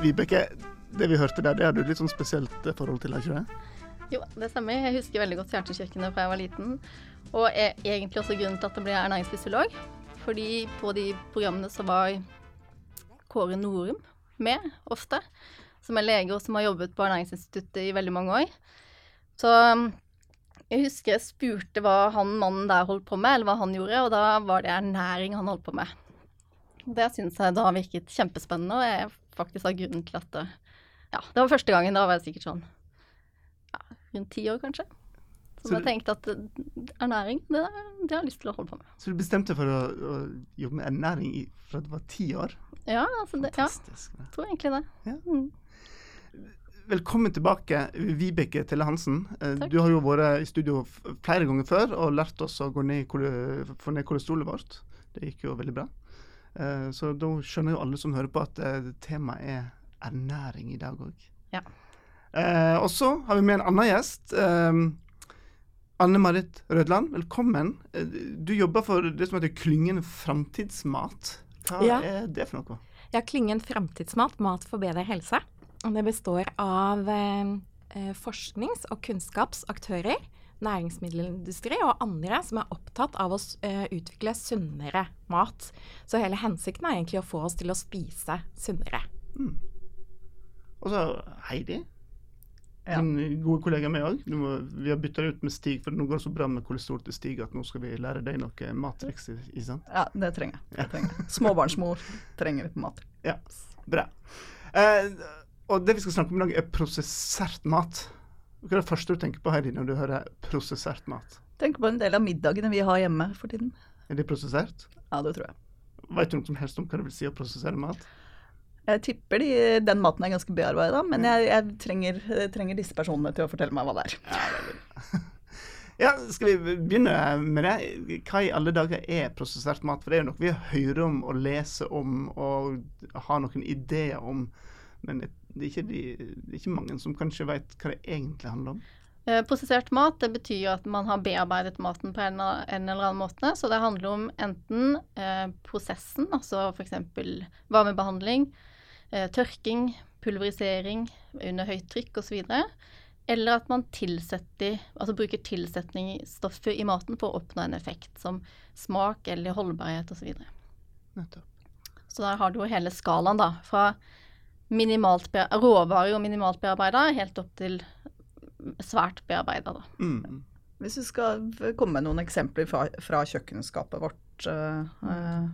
Vibeke, det vi hørte der, det hadde du litt sånn spesielt forhold til, ikke det? Jo, det stemmer. Jeg husker veldig godt Kjernekjøkkenet fra jeg var liten. Og er egentlig også grunnen til at jeg ble ernæringsfysiolog. Fordi på de programmene så var Kåre Norum med ofte. Som er lege og som har jobbet på Ernæringsinstituttet i veldig mange år. Så um, jeg husker jeg spurte hva han mannen der holdt på med, eller hva han gjorde, og da var det ernæring han holdt på med. Det syns jeg da virket kjempespennende, og er faktisk av grunnen til at det, Ja, det var første gangen. Da var jeg sikkert sånn ja, rundt ti år, kanskje. Så, Så jeg tenkte at eh, ernæring, det, det har jeg lyst til å holde på med. Så du bestemte for å, å jobbe med ernæring i, fra du var ti år? Ja, altså det, ja, Fantastisk. jeg tror egentlig det. Ja. Mm. Velkommen tilbake, Vibeke Telle Hansen. Eh, Takk. Du har jo vært i studio flere ganger før og lært oss å gå ned få ned kolesterolet vårt. Det gikk jo veldig bra. Eh, Så da skjønner jo alle som hører på at eh, temaet er ernæring i dag òg. Ja. Og så har vi med en annen gjest. eh, Anne Marit Rødland, velkommen. Eh, Du jobber for det som heter Klyngen framtidsmat. Hva Ja. er det for noe? Ja, Klyngen Framtidsmat, mat for bedre helse. Det består av eh, eh, forsknings- og kunnskapsaktører, næringsmiddelindustri og andre som er opptatt av å eh, utvikle sunnere mat. Så hele hensikten er egentlig å få oss til å spise sunnere. Og så Heidi. Ja. Min gode kollega med òg. Vi har bytta ut med Stig, for nå går det så bra med kolesterol til Stig at nå skal vi lære deg noe mattriks. i- ikke sant? Ja, det trenger jeg. Det trenger. Småbarnsmor trenger litt mat. Ja, bra. Eh, og det vi skal snakke om i dag, er prosessert mat. Hva er det første du tenker på, Heidi, når du hører prosessert mat? Tenk på en del av middagene vi har hjemme for tiden. Er det prosessert? Ja, det tror jeg. Vet du noe som helst om hva det vil si å prosessere mat? Jeg tipper de, den maten er ganske bearbeida, men jeg, jeg, trenger, jeg trenger disse personene til å fortelle meg hva det er. Ja, Skal vi begynne med det? Hva i alle dager er prosessert mat? For det er jo noe vi hører om og leser om og har noen ideer om. Men det er ikke, de, det er ikke mange som kanskje vet hva det egentlig handler om. Eh, Prosessert mat det betyr jo at man har bearbeidet maten på en, eller annen måte. Så det handler om enten eh, prosessen, altså f.eks. varmebehandling, eh, tørking, pulverisering under høyt trykk osv. Eller at man tilsetter, altså bruker tilsetningsstoffer i maten for å oppnå en effekt, som smak eller holdbarhet osv. Så, videre. så der har du jo hele skalaen, da. Fra minimalt råvarer og minimalt bearbeida helt opp til svært bearbeida. Mm. Hvis du skal komme med noen eksempler fra, fra kjøkkenskapet vårt, uh, uh,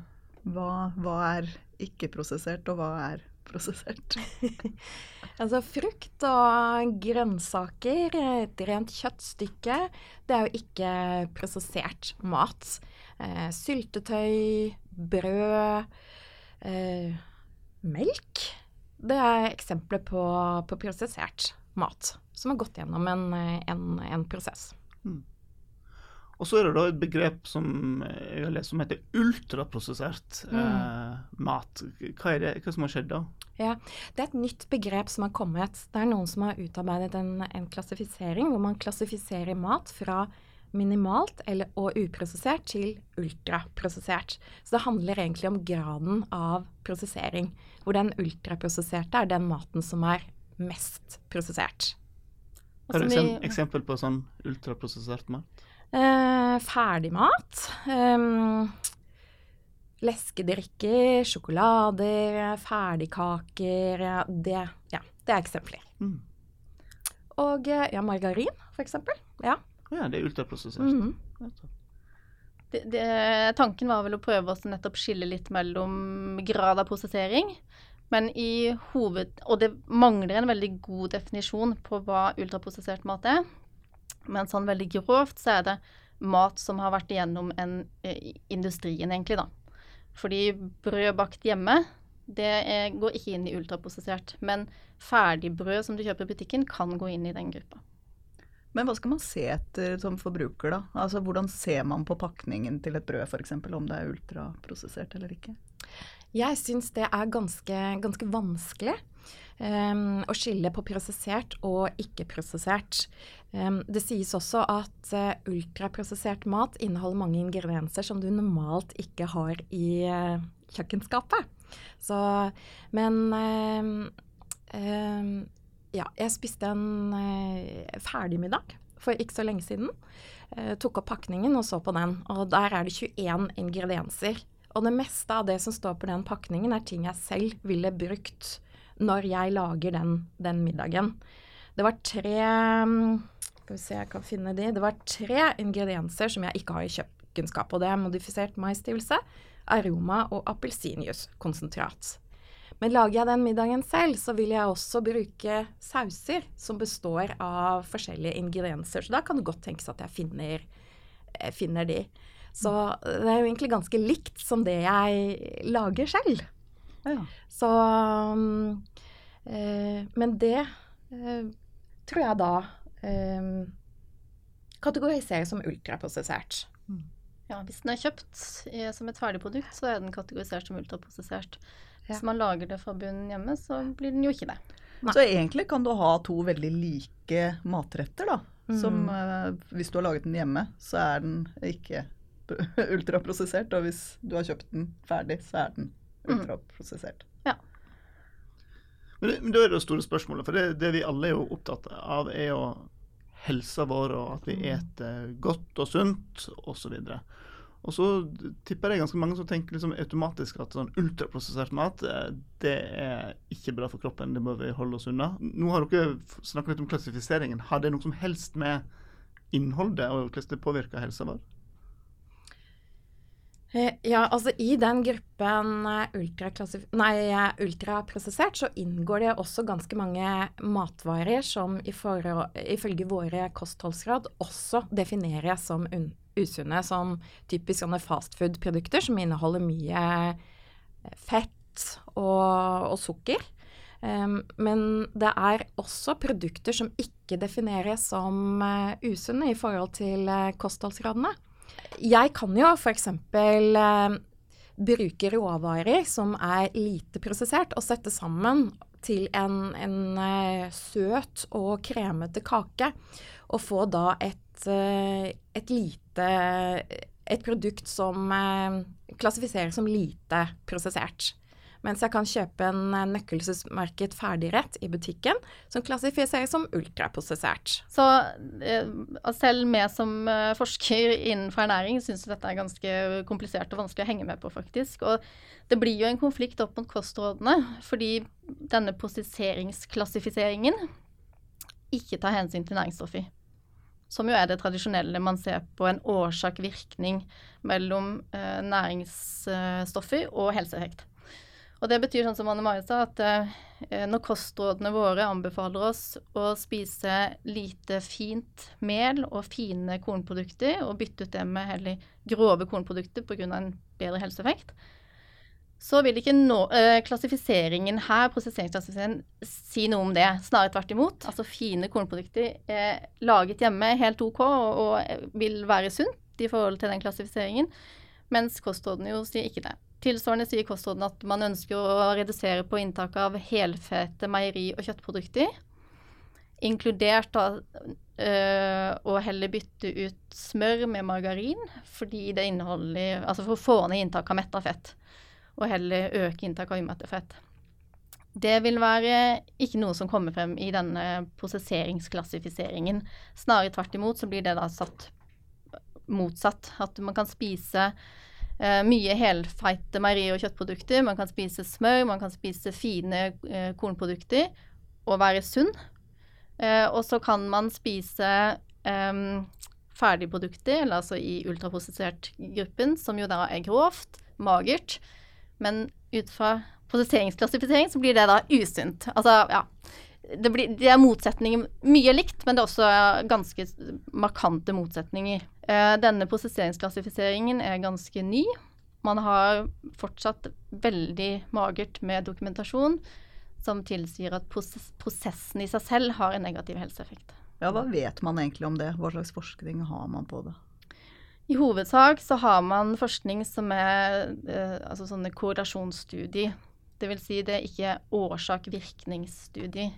hva, hva er ikke-prosessert, og hva er prosessert? Altså frukt og grønnsaker, et rent kjøttstykke, det er jo ikke prosessert mat. Uh, syltetøy, brød, eh, melk. Det er eksempler på, på prosessert mat som har gått gjennom en, en, en prosess. Og så er det da et begrep som jeg har lest som heter ultraprosessert eh, mat. Hva er det hva som har skjedd da? Ja, Det er et nytt begrep som har kommet. Det er noen som har utarbeidet en, en klassifisering hvor man klassifiserer mat fra minimalt eller, og uprosessert til ultraprosessert. Så det handler egentlig om graden av prosessering. Hvor den ultraprosesserte er den maten som er mest prosessert. Har du et eksempel på sånn ultraprosessert mat? Eh, ferdigmat. Um, leskedrikker, sjokolader, ferdigkaker. Det, ja, det er eksempler. Mm. Og eh, ja, margarin, for eksempel. Ja. Ja, det er ultraprosessert. Mm -hmm. det, det, tanken var vel å prøve å nettopp skille litt mellom grad av prosessering. Men i hoved... Og det mangler en veldig god definisjon på hva ultraprosessert mat er. Men sånn veldig grovt så er det mat som har vært igjennom en, eh, industrien, egentlig, da. Fordi brød bakt hjemme, det er, går ikke inn i ultraprosessert. Men ferdigbrød som du kjøper i butikken, kan gå inn i den gruppa. Men hva skal man se etter som forbruker, da? Altså Hvordan ser man på pakningen til et brød f.eks. om det er ultraprosessert eller ikke? Jeg syns det er ganske, ganske vanskelig um, å skille på prosessert og ikke-prosessert. Um, det sies også at uh, ultraprosessert mat inneholder mange ingredienser som du normalt ikke har i uh, kjøkkenskapet. Så, men um, Ja, jeg spiste en eh, ferdigmiddag for ikke så lenge siden. Eh, tok opp pakningen og så på den, og der er det 21 ingredienser. Og det meste av det som står på den pakningen, er ting jeg selv ville brukt når jeg lager den, den middagen. Det var tre mm, Skal vi se, jeg kan finne de. Det var tre ingredienser som jeg ikke har i kjøkkenskapet. Og det er modifisert maisstivelse, aroma og appelsinjuicekonsentrat. Men lager jeg den middagen selv, så vil jeg også bruke sauser som består av forskjellige ingredienser. Så da kan det godt tenkes at jeg finner, finner de. Så det er jo egentlig ganske likt som det jeg lager selv. Ja. Så eh, Men det øh, tror jeg da øh, kategoriseres som ultraprosessert. Ja, hvis den er kjøpt eh, som et ferdigprodukt, så er den kategorisert som ultraprosessert. Hvis man lager det fra bunnen hjemme, så blir den jo ikke det. Nei. Så egentlig kan du ha to veldig like matretter, da. Som Mm. uh, hvis du har laget den hjemme, så er den ikke ultraprosessert. Og hvis du har kjøpt den ferdig, så er den Mm. ultraprosessert. Men, det, men da er det store spørsmålet, for det, det vi alle er jo opptatt av, er jo helsa vår, og at vi eter godt og sunt, osv. Og så tipper jeg ganske mange som tenker liksom automatisk at sånn ultraprosessert mat, eh, det er ikke bra for kroppen, det bør vi holde oss unna. Nå har dere snakket litt om klassifiseringen. Har det noe som helst med innholdet og hvordan det påvirker helsa vår? Eh, Ja, altså i den gruppen nei, eh, ultraprosessert så inngår det også ganske mange matvarer som ifølge våre kostholdsråd også defineres som usunne, som typisk sånne fastfood-produkter som inneholder mye eh, fett og, og sukker. Um, men det er også produkter som ikke defineres som eh, usunne i forhold til eh, kostholdsrådene. Jeg kan jo f.eks. Eh, bruke råvarer som er lite prosessert, og sette sammen til en, en eh, søt og kremete kake. Og få da et, eh, et lite Et produkt som eh, klassifiseres som lite prosessert. Mens jeg kan kjøpe en eh, nøkkelsesmerket ferdigrett i butikken som klassifiseres som ultraprosessert. Så eh, selv vi som eh, forsker innenfor ernæring syns dette er ganske komplisert og vanskelig å henge med på, faktisk. Og det blir jo en konflikt opp mot kostrådene, fordi denne prosesseringsklassifiseringen ikke tar hensyn til næringsstoffer. Som jo er det tradisjonelle man ser på en årsak-virkning mellom eh, næringsstoffer og helseeffekt. Og det betyr sånn som Anne Marie sa, at eh, når kostrådene våre anbefaler oss å spise lite fint mel og fine kornprodukter, og bytte ut det med heller grove kornprodukter pga. en bedre helseeffekt, så vil ikke nå, eh, klassifiseringen her, prosesseringsklassifiseringen, si noe om det. Snarere tvert imot. Altså fine kornprodukter eh, laget hjemme helt OK og, og vil være sunt i forhold til den klassifiseringen, mens kostrådene jo sier ikke det. Tilsvarende sier kostrådene at man ønsker å redusere på inntaket av helfete meieri- og kjøttprodukter, inkludert da øh, å heller bytte ut smør med margarin, fordi det inneholder Altså for å få ned inntaket av metta fett, og heller øke inntaket av umettet fett. Det vil være ikke noe som kommer frem i denne prosesseringsklassifiseringen. Snarere tvert imot så blir det da satt motsatt. At man kan spise eh, mye helfeite meieri- og kjøttprodukter. Man kan spise smør, man kan spise fine eh, kornprodukter og være sunn. Eh, og så kan man spise eh, ferdigprodukter, eller altså i ultraprosessert gruppen, som jo da er grovt, magert. Men ut fra prosesseringsklassifisering så blir det da usunt. Altså, ja. Det, blir, det er motsetninger mye likt, men det er også ganske markante motsetninger. Eh, denne prosesseringsklassifiseringen er ganske ny. Man har fortsatt veldig magert med dokumentasjon som tilsier at prosess, prosessen i seg selv har en negativ helseeffekt. Ja, hva vet man egentlig om det? Hva slags forskning har man på det? I hovedsak så har man forskning som er eh, altså sånne korrelasjonsstudier. Det vil si det er ikke årsak-virkningsstudier.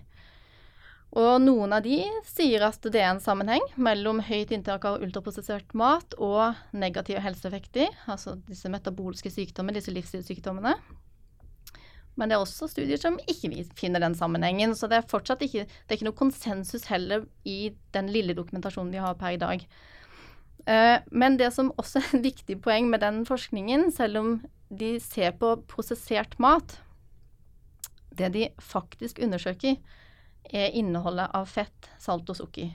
Og noen av de sier at det er en sammenheng mellom høyt inntak av ultraprosessert mat og negative helseeffekter, altså disse metabolske sykdommene, disse livsstilssykdommene. Men det er også studier som ikke finner den sammenhengen. Så det er fortsatt ikke, det er ikke noe konsensus heller i den lille dokumentasjonen vi har per i dag. Uh, men det som også er et viktig poeng med den forskningen, selv om de ser på prosessert mat, det de faktisk undersøker, er innholdet av fett, salt og sukker.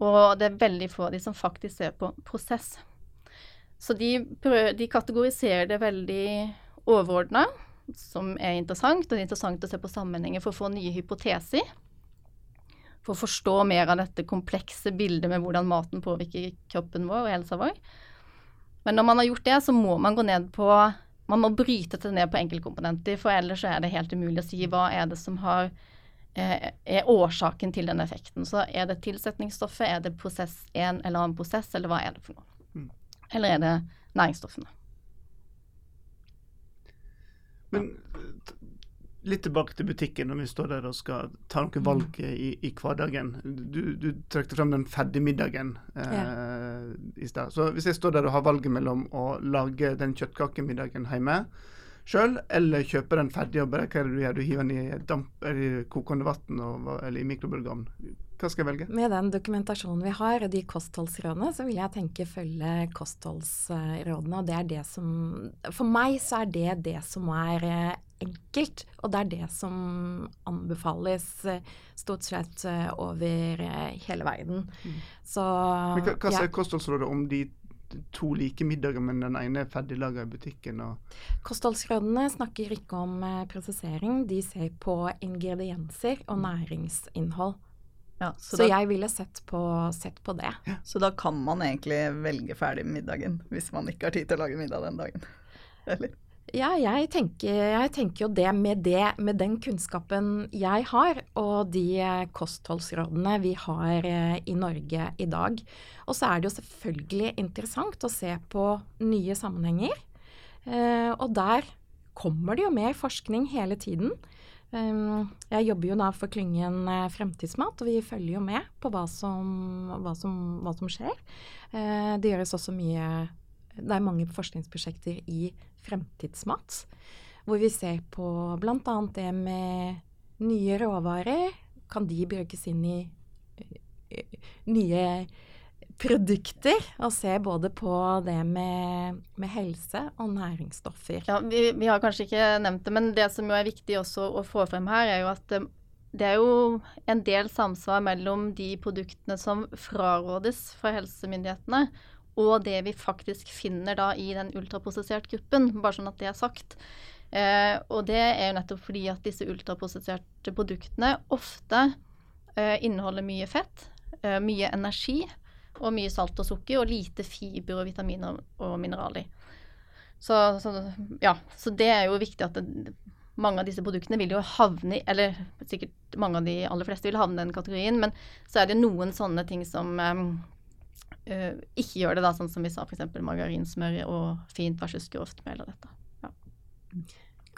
Og det er veldig få av de som faktisk ser på prosess. Så de, prøver, de kategoriserer det veldig overordna, som er interessant. Og det er interessant å se på sammenhenger for å få nye hypoteser. For å forstå mer av dette komplekse bildet med hvordan maten påvirker kroppen vår og helsa vår. Men når man har gjort det, så må man gå ned på Man må bryte det ned på enkeltkomponenter, for ellers er det helt umulig å si hva er det som har er årsaken til den effekten. Så er det tilsetningsstoffet, er det prosess en eller annen prosess, eller hva er det for noe? Mm. Eller er det næringsstoffene? Men litt tilbake til butikken når vi står der og skal ta noen valg mm. i, i hverdagen. Du, du trakk fram den ferdigmiddagen eh, ja. i stad. Så hvis jeg står der og har valget mellom å lage den kjøttkakemiddagen hjemme, sjøl, eller kjøper den ferdig og bare hva er det du gjør? Du hiver den i damp, eller kokende vann eller i mikrobølgeovn. Hva skal jeg velge? Med den dokumentasjonen vi har, og de kostholdsrådene, så vil jeg tenke følge kostholdsrådene. Og det er det som For meg så er det det som er eh, enkelt, og det er det som anbefales eh, stort sett eh, over hele verden. Mm. Så Men Hva, hva sier ja. kostholdsrådet om de to like middager, men den ene er ferdiglaga i butikken. Kostholdsrådene snakker ikke om presisering, prosessering, de ser på ingredienser og næringsinnhold. Ja, så, så da, jeg ville sett på, sett på det. Ja. Så da kan man egentlig velge ferdig middagen hvis man ikke har tid til å lage middag den dagen? Eller? Ja, jeg tenker, jeg tenker, jo det med, det med den kunnskapen jeg har, og de kostholdsrådene vi har eh, i Norge i dag. Og så er det jo selvfølgelig interessant å se på nye sammenhenger. Eh, og der kommer det jo mer forskning hele tiden. Um, jeg jobber jo da for klyngen eh, Fremtidsmat, og vi følger jo med på hva som, hva som, hva som skjer. det gjøres også mye Det er mange forskningsprosjekter i fremtidsmat. Hvor vi ser på bl.a. det med nye råvarer. Kan de brukes inn i uh, nye produkter? Og se både på det med, med helse og næringsstoffer. Ja, vi, vi, har kanskje ikke nevnt det, men det som er viktig også å få frem her, er jo at um, det er jo en del samsvar mellom de produktene som frarådes fra helsemyndighetene, og det vi faktisk finner da i den ultraprosessert gruppen, bare sånn at det er sagt. Eh, og det er jo nettopp fordi at disse ultraprosesserte produktene ofte eh, inneholder mye fett, eh, mye energi og mye salt og sukker, og lite fiber og vitaminer og mineraler. Så, så, ja, så det er jo viktig at det, mange av disse produktene vil jo havne i Eller sikkert mange av de aller fleste vil havne i den kategorien, men så er det noen sånne ting som um, uh, ikke gjør det, da, sånn som vi sa f.eks. margarinsmør og fint versus grovt mel og dette. Ja.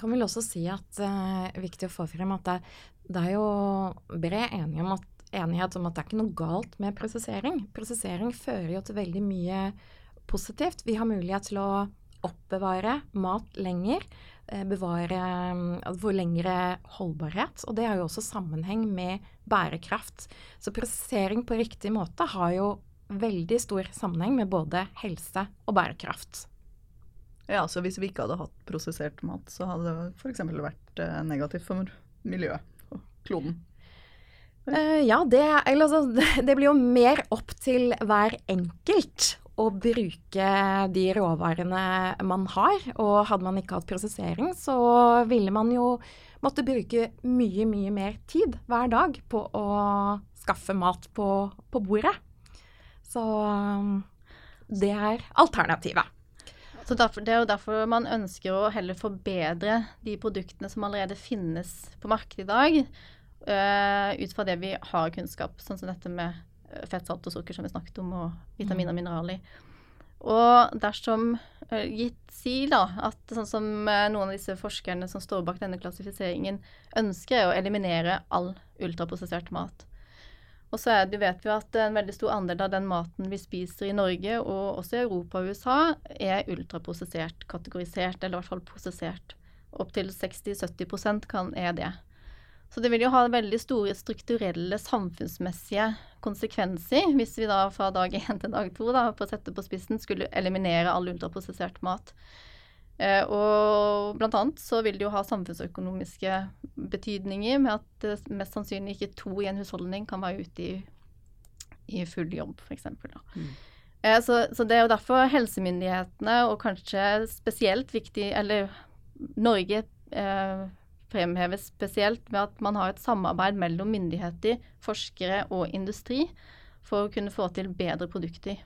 Kan vel også si at det uh, er viktig å få frem at det, det er jo bred enighet om, at, enighet om at det er ikke noe galt med presisering. Presisering fører jo til veldig mye positivt. Vi har mulighet til å oppbevare mat lenger. Eh, bevare for lengre holdbarhet. Og det har jo også sammenheng med bærekraft. Så prosessering på riktig måte har jo veldig stor sammenheng med både helse og bærekraft. Ja, så hvis vi ikke hadde hatt prosessert mat, så hadde det f.eks. vært eh, negativt for miljøet og kloden? Uh, ja, det, altså, det, blir jo mer opp til hver enkelt å bruke de råvarene man har. Og hadde man ikke hatt prosessering, så ville man jo måtte bruke mye, mye mer tid hver dag på å skaffe mat på, på bordet. Så um, det er alternativet. Så derfor, Det er jo derfor man ønsker å heller forbedre de produktene som allerede finnes på markedet i dag, uh, ut fra det vi har kunnskap, sånn som dette med øh, fett, salt og sukker som vi snakket om, og vitaminer og mm. mineraler. Og dersom uh, gitt si da, at sånn som uh, noen av disse forskerne som står bak denne klassifiseringen, ønsker å eliminere all ultraprosessert mat, og så er vet vi at en veldig stor andel av den maten vi spiser i Norge, og også i Europa og USA, er ultraprosessert kategorisert, eller i hvert fall prosessert. opptil 60-70% kan er det. Så det vil jo ha veldig store strukturelle samfunnsmessige konsekvenser hvis vi da fra dag én til dag to da, på å sette på spissen skulle eliminere all ultraprosessert mat. Eh, og blant annet så vil det jo ha samfunnsøkonomiske betydninger med at eh, mest sannsynlig ikke to i en husholdning kan være ute i, i full jobb, f.eks. Mm. Eh, så, så det er jo derfor helsemyndighetene, og kanskje spesielt viktig, eller Norge eh, fremheves spesielt med at man har et samarbeid mellom myndigheter, forskere og industri for å kunne få til bedre produkter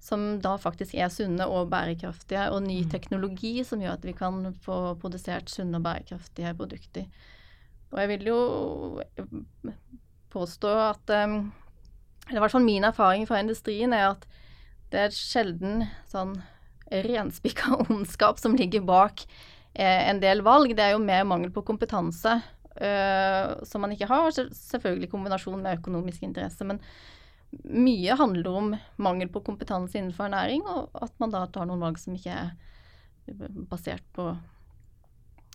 som da faktisk er sunne og bærekraftige, og ny mm. teknologi som gjør at vi kan få produsert sunne og bærekraftige produkter. Og jeg vil jo påstå at um, Eller i hvert fall min erfaring fra industrien er at det er sjelden sånn renspikka ondskap som ligger bak eh, en del valg. Det er jo mer mangel på kompetanse uh, som man ikke har, selvfølgelig i kombinasjon med økonomisk interesse. men mye handler om mangel på kompetanse innenfor ernæring, og at man da tar noen valg som ikke er basert på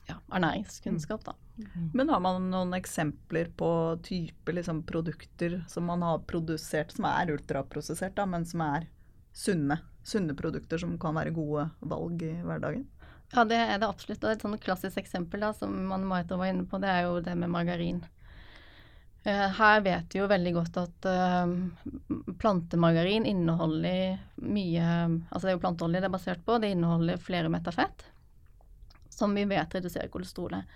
ja, ernæringskunnskap, da. Mm. Men har man noen eksempler på type liksom, produkter som man har produsert, som er ultraprosessert, da, men som er sunne? Sunne produkter som kan være gode valg i hverdagen? Ja, det er det absolutt. Og et sånn klassisk eksempel da, som man Maito var inne på, det er jo det med margarin. Eh, her vet vi jo veldig godt at uh, plantemargarin inneholder mye Altså det er jo planteolje det er basert på, det inneholder flere meter fett, som vi vet reduserer kolesterolet.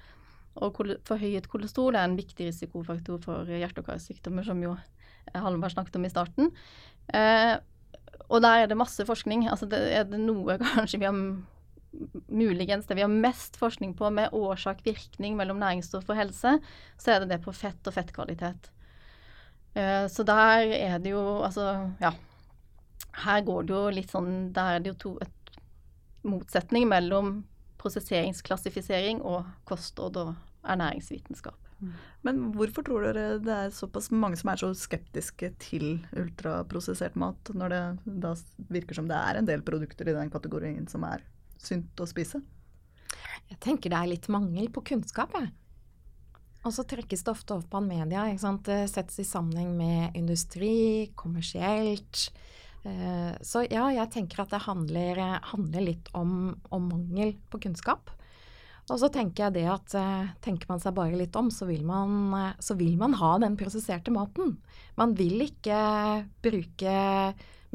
Og forhøyet kolesterol er en viktig risikofaktor for hjerte- og karsykdommer, som jo Halvard snakket om i starten. Uh, og der er det masse forskning. Altså er det noe kanskje vi har muligens det vi har mest forskning på med årsak-virkning mellom næringsstoff og helse, så er det det på fett og fettkvalitet. Uh, så der er det jo altså ja. Her går det jo litt sånn Der er det jo to, et motsetning mellom prosesseringsklassifisering og kostråd og ernæringsvitenskap. Mm. Men hvorfor tror dere det er såpass mange som er så skeptiske til ultraprosessert mat, når det da virker som det er en del produkter i den kategorien som er sunt å spise? Jeg tenker det er litt mangel på kunnskap, jeg. Og så trekkes det ofte opp av media. ikke sant? Det settes i sammenheng med industri, kommersielt. Eh, så ja, jeg tenker at det handler, handler litt om, om, mangel på kunnskap. Og så tenker jeg det at eh, tenker man seg bare litt om, så vil, man, eh, så vil man ha den prosesserte maten. Man vil ikke bruke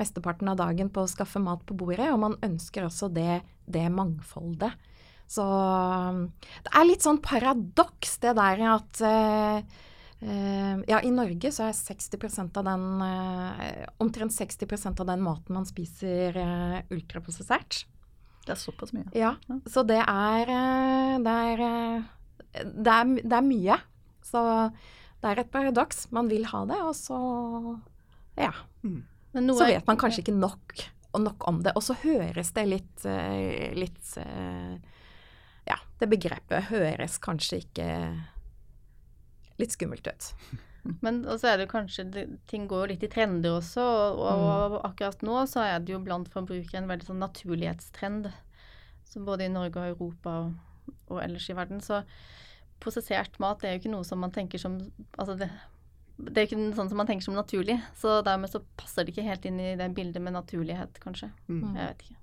mesteparten av dagen på å skaffe mat på bordet, og man ønsker også det, det mangfoldet. Så det er litt sånn paradoks, det der at uh, uh, Ja, i Norge så er 60% av den uh, Omtrent 60% av den maten man spiser, ultraprosessert. Det er såpass mye. Ja. Så det er det er, det er, det er mye. Så det er et paradoks. Man vil ha det, og så Ja. Mm så vet man kanskje ikke nok, nok om det. Og så høres det litt, eh, litt eh, Ja, det begrepet høres kanskje ikke litt skummelt ut. Men så er det kanskje Ting går jo litt i trender også, og, og, mm. akkurat nå så er det jo blant forbrukere en veldig sånn naturlighetstrend. Så både i Norge og Europa og, og ellers i verden. Så prosessert mat er jo ikke noe som man tenker som Altså det, det er ikke sånn som man tenker som naturlig. Så dermed så passer det ikke helt inn i det bildet med naturlighet, kanskje. Mm. Jeg vet ikke.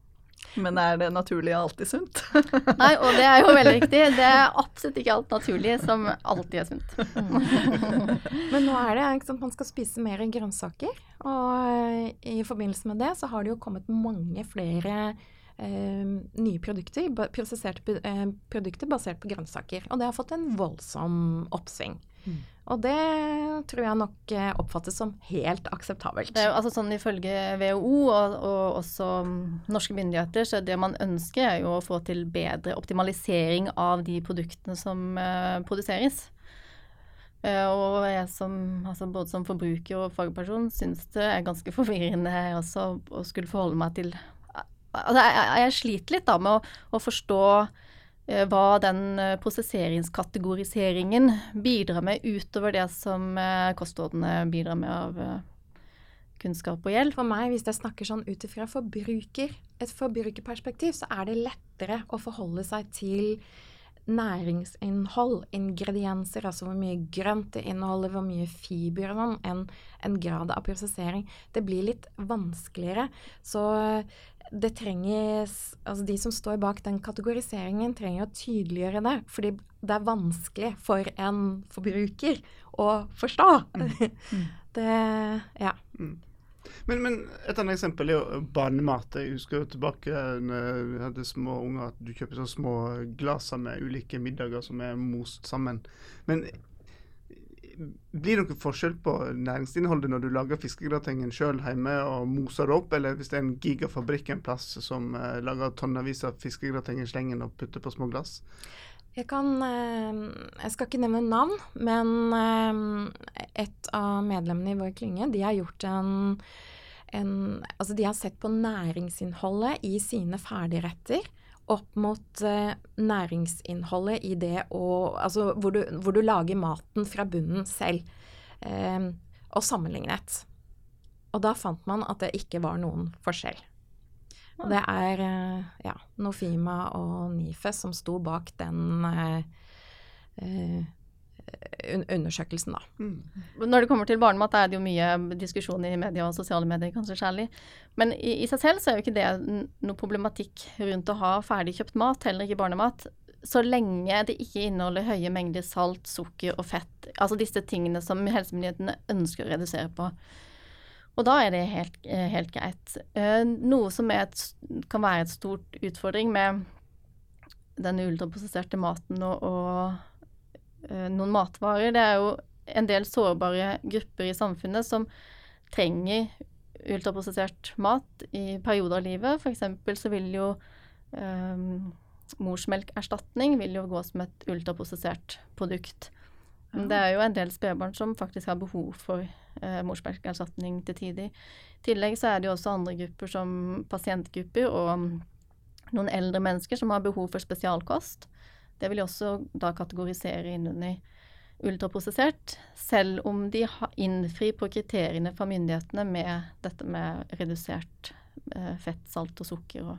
Men er det naturlige alltid sunt? Nei, og det er jo veldig riktig. Det er absolutt ikke alt naturlig som alltid er sunt. Men nå er det ikke sant, man skal spise mer grønnsaker. Og i forbindelse med det så har det jo kommet mange flere eh, nye produkter, prosesserte eh, produkter basert på grønnsaker. Og det har fått en voldsom oppsving. Mm. Og det tror jeg nok eh, oppfattes som helt akseptabelt. Det er jo altså sånn Ifølge WHO og, og, også norske myndigheter, så det man ønsker er jo å få til bedre optimalisering av de produktene som uh, produseres. Uh, og jeg som, altså både som forbruker og fagperson syns det er ganske forvirrende også å skulle forholde meg til Altså jeg, jeg sliter litt da med å, å forstå hva den eh, prosesseringskategoriseringen bidrar med utover det som eh, kostrådene bidrar med av kunnskap og hjelp. For meg, hvis jeg snakker sånn ut ifra forbruker, et forbrukerperspektiv, så er det lettere å forholde seg til næringsinnhold, ingredienser, altså hvor mye grønt det inneholder, hvor mye fiber og sånn, enn en grad av prosessering. Det blir litt vanskeligere. Så det trenges Altså de som står bak den kategoriseringen, trenger å tydeliggjøre det. Fordi det er vanskelig for en forbruker å forstå. Mm. det Ja. Mm. Men, men, et annet eksempel er jo barnemat. Jeg husker jo tilbake når vi hadde små unger, at du kjøper så små glaser med ulike middager som er most sammen. Men blir det noen forskjell på næringsinnholdet når du lager fiskegratengen sjøl hjemme og moser det opp, eller hvis det er en gigafabrikk en plass som uh, lager tonnevis av fiskegrateng i slengen og putter på små glass? Jeg kan eh, Jeg skal ikke nevne navn, men eh, et av medlemmene i vår klynge, de har gjort en, en Altså, de har sett på næringsinnholdet i sine ferdigretter opp mot eh, næringsinnholdet i det å Altså hvor du, hvor du, lager maten fra bunnen selv, Eh, og sammenlignet. Og da fant man at det ikke var noen forskjell. Og det er eh, ja, Nofima og NIFE som sto bak den uh, undersøkelsen, da. Mm. Når det kommer til barnemat, er det jo mye diskusjon i media og sosiale medier, kanskje særlig. Men i, i, seg selv så er jo ikke det noe problematikk rundt å ha ferdigkjøpt mat, heller ikke barnemat. Så lenge det ikke inneholder høye mengder salt, sukker og fett. Altså disse tingene som helsemyndighetene ønsker å redusere på. Og da er det helt, helt greit. Eh, noe som et, kan være et stort utfordring med den ultraprosesserte maten og, og noen matvarer. Det er jo en del sårbare grupper i samfunnet som trenger ultraprosessert mat i perioder av livet. F.eks. så vil jo um, morsmelkerstatning vil jo gå som et ultraprosessert produkt. Ja. Det er jo en del spedbarn som faktisk har behov for uh, morsmelkerstatning til tider. I tillegg så er det jo også andre grupper som pasientgrupper og noen eldre mennesker som har behov for spesialkost. Det vil jeg også da kategorisere innunder ultraprosessert, selv om de innfrir på kriteriene fra myndighetene med dette med redusert eh, fett, salt og sukker, og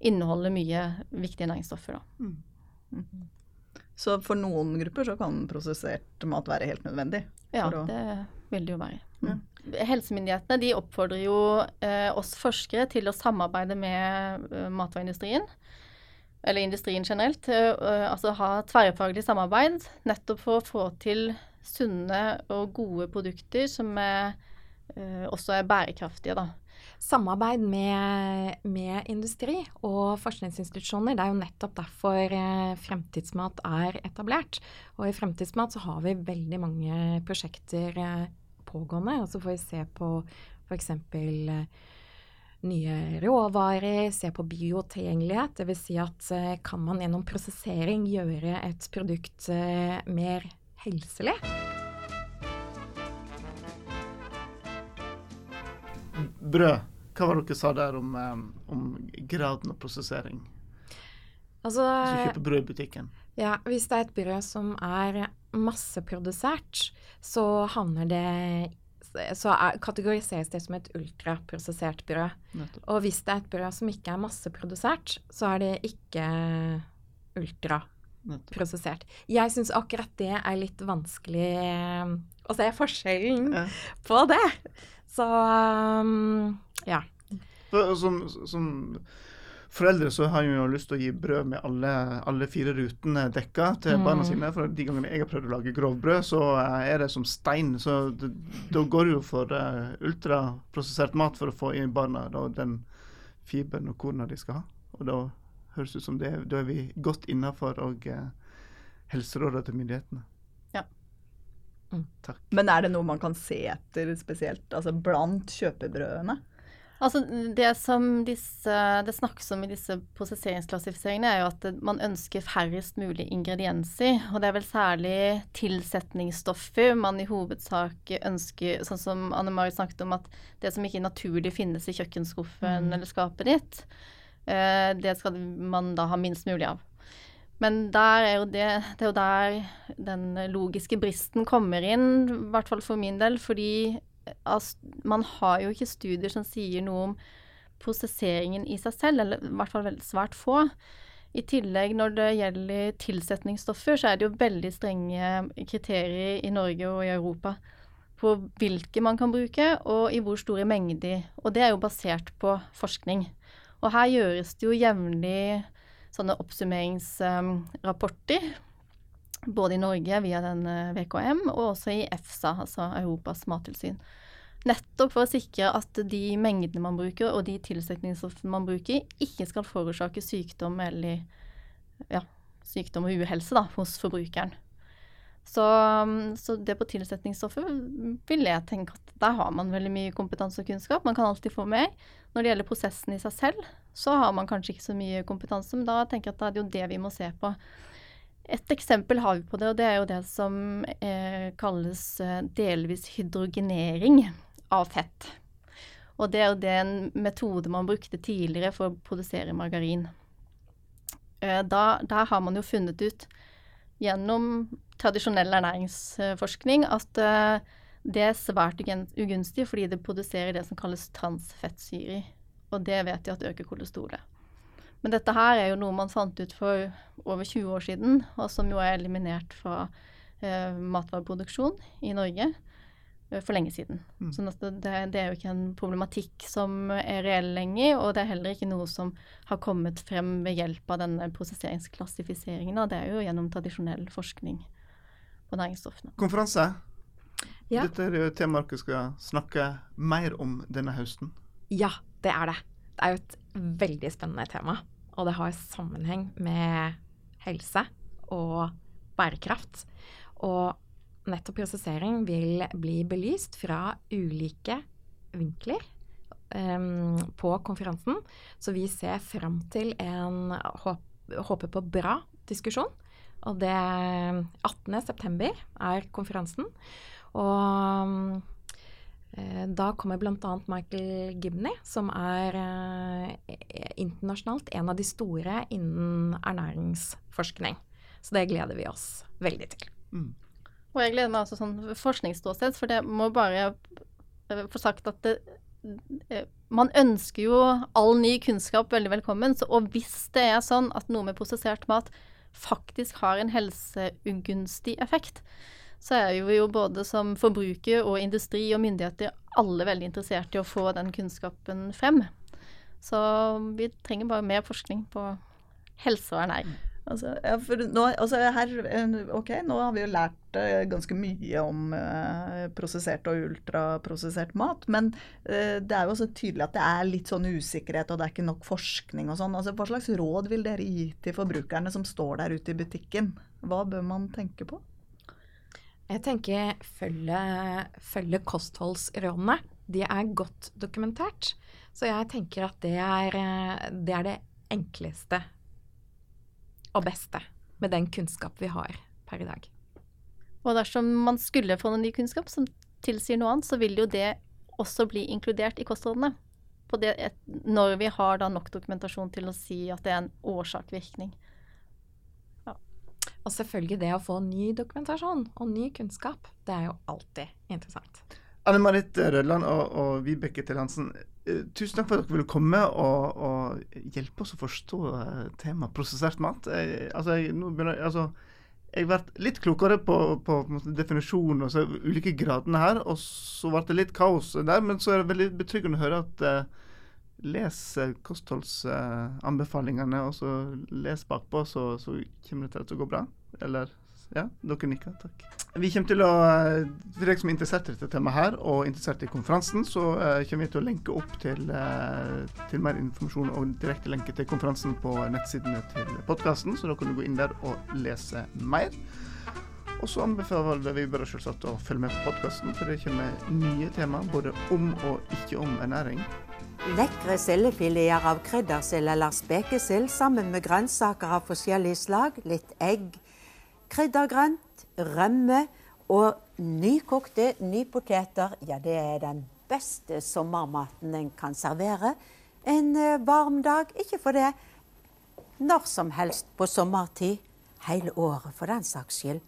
inneholder mye viktige næringsstoffer. Da. Mm. Mm. Så for noen grupper så kan prosessert mat være helt nødvendig? Ja, å... det vil det jo være. Mm. Helsemyndighetene de oppfordrer jo eh, oss forskere til å samarbeide med eh, matvareindustrien eller industrien generelt, uh, altså ha tverrfaglig samarbeid nettopp for å få til sunne og gode produkter som er, uh, også er bærekraftige, da. Samarbeid med, med, industri og forskningsinstitusjoner. Det er jo nettopp derfor eh, Fremtidsmat er etablert. Og i Fremtidsmat så har vi veldig mange prosjekter eh, pågående. Og så får vi se på f.eks. Nye råvarer, se på biotilgjengelighet. Dvs. Si at eh, kan man gjennom prosessering gjøre et produkt eh, mer helselig? Brød. Hva var det dere sa der om, eh, om graden av prosessering? Altså, Hvis du kjøper brød i butikken? Ja, Hvis det er et brød som er masseprodusert, så havner det så er, kategoriseres det som et ultraprosessert brød. Nettopp. Og hvis det er et brød som ikke er masseprodusert, så er det ikke ultraprosessert. Jeg syns akkurat det er litt vanskelig eh, å se forskjellen ja. på det. Så um, ja. Som, som foreldre så har jo lyst til å gi brød med alle, alle fire rutene dekka til mm. barna sine. For de gangene jeg har prøvd å lage grovbrød, så er det som stein. Så da går det jo for uh, ultraprosessert mat for å få inn barna da, den fiberen og korna de skal ha. Og da høres det ut som det, da er vi godt innafor og uh, helserådet til myndighetene. Ja. Mm. Takk. Men er det noe man kan se etter spesielt, altså blant kjøpebrødene? Altså, det som disse, det snakkes om i disse prosesseringsklassifiseringene, er jo at man ønsker færrest mulig ingredienser. Og det er vel særlig tilsetningsstoffer man i hovedsak ønsker, sånn som Anne Marit snakket om, at det som ikke naturlig finnes i kjøkkenskuffen mm. eller skapet ditt, uh, det skal man da ha minst mulig av. Men der er det, det er jo der den logiske bristen kommer inn, i hvert fall for min del, fordi man har jo ikke studier som sier noe om prosesseringen i seg selv, eller i hvert fall svært få. I tillegg når det gjelder tilsetningsstoffer, så er det jo veldig strenge kriterier i Norge og i Europa på hvilke man kan bruke, og i hvor store mengder. Og det er jo basert på forskning. Og her gjøres det jo jevnlig sånne oppsummeringsrapporter. Både i Norge via den VKM, og også i EFSA, altså Europas mattilsyn. Nettopp for å sikre at de mengdene man bruker, og de tilsetningsstoffene man bruker, ikke skal forårsake sykdom eller ja, sykdom og uhelse da, hos forbrukeren. Så, så, det på tilsetningsstoffer vil jeg tenke at der har man veldig mye kompetanse og kunnskap. Man kan alltid få mer. Når det gjelder prosessen i seg selv, så har man kanskje ikke så mye kompetanse, men da tenker jeg at det er jo det vi må se på. Et eksempel har vi på det, og det er jo det som eh, kalles eh, delvis hydrogenering av fett. Og det er jo den metode man brukte tidligere for å produsere margarin. Eh, da, der har man jo funnet ut gjennom tradisjonell ernæringsforskning at eh, det er svært ugunstig fordi det produserer det som kalles transfettsyre. Og det vet vi at øker kolesterolet. Men dette her er jo noe man fant ut for over 20 år siden, og som jo er eliminert fra eh, matvareproduksjon i Norge. Eh, for lenge siden. Mm. Så det, det, er jo ikke en problematikk som er reell lenger, og det er heller ikke noe som har kommet frem ved hjelp av denne prosesseringsklassifiseringen. Og det er jo gjennom tradisjonell forskning på næringsstoffene. Konferanse. Ja. Dette er jo et tema dere skal snakke mer om denne høsten. Ja, det er det. Det er jo et veldig spennende tema. Og det har sammenheng med helse og bærekraft. Og nettopp prosessering vil bli belyst fra ulike vinkler um, på konferansen. Så vi ser fram til en håp, håper på bra diskusjon. Og det 18.9 er konferansen. Og da kommer bl.a. Michael Gibney, som er uh, internasjonalt en av de store innen ernæringsforskning. Så det gleder vi oss veldig til. Mm. Og jeg gleder meg også sånn forskningsståsted, for det må bare få sagt at det, eh, man ønsker jo all ny kunnskap veldig velkommen. Så, og hvis det er sånn at noe med prosessert mat faktisk har en helseugunstig effekt, så er vi jo både som forbruker og industri og myndigheter alle veldig interessert i å få den kunnskapen frem. Så vi trenger bare mer forskning på helse og ernæring. Altså, ja, nå, altså her, ok, nå har vi jo lært uh, ganske mye om uh, prosessert og ultraprosessert mat. Men uh, det er jo også tydelig at det er litt sånn usikkerhet, og det er ikke nok forskning og sånn. Altså, hva slags råd vil dere gi til forbrukerne som står der ute i butikken? Hva bør man tenke på? Jeg tenker følge, følge kostholdsrådene. De er godt dokumentert. Så jeg tenker at det er det, er det enkleste og beste med den kunnskap vi har per i dag. Og dersom man skulle få noen ny kunnskap som tilsier noe annet, så vil jo det også bli inkludert i kostrådene. når vi har nok dokumentasjon til å si at det er en årsak-virkning. Og selvfølgelig det å få ny dokumentasjon og ny kunnskap, det er jo alltid interessant. Anne Marit Rødland og, og Vibeke Til Hansen, Eh, tusen takk for at dere ville komme og, og hjelpe oss å forstå uh, temaet prosessert mat. Jeg, altså, jeg, begynner, altså, jeg ble litt klokere på, på, på definisjonen og så ulike gradene her. Og så ble det litt kaos der, men så er det veldig betryggende å høre at uh, les kostholdsanbefalingene, uh, og så les bakpå, så, så kommer det til å gå bra. Eller ja, dere nikker. Takk. Vi kommer til å, eh, For deg som er interessert i dette temaet her, og interessert i konferansen, så uh, kommer vi til å lenke opp til, til mer informasjon og direkte lenke til konferansen på nettsidene til podkasten, så da kan du gå inn der og lese mer. Og så anbefaler vi bare selvsagt å følge med på podkasten, for det kommer nye temaer både om og ikke om ernæring. Lekre sildefileter av kryddersild eller spekesild sammen med grønnsaker av forskjellig slag, litt egg, kryddergrønt, rømme og nykokte nypoteter. Ja, det er den beste sommermaten en kan servere en eh, varm dag. Ikke for det når som helst på sommertid. Hele året, for den saks skyld.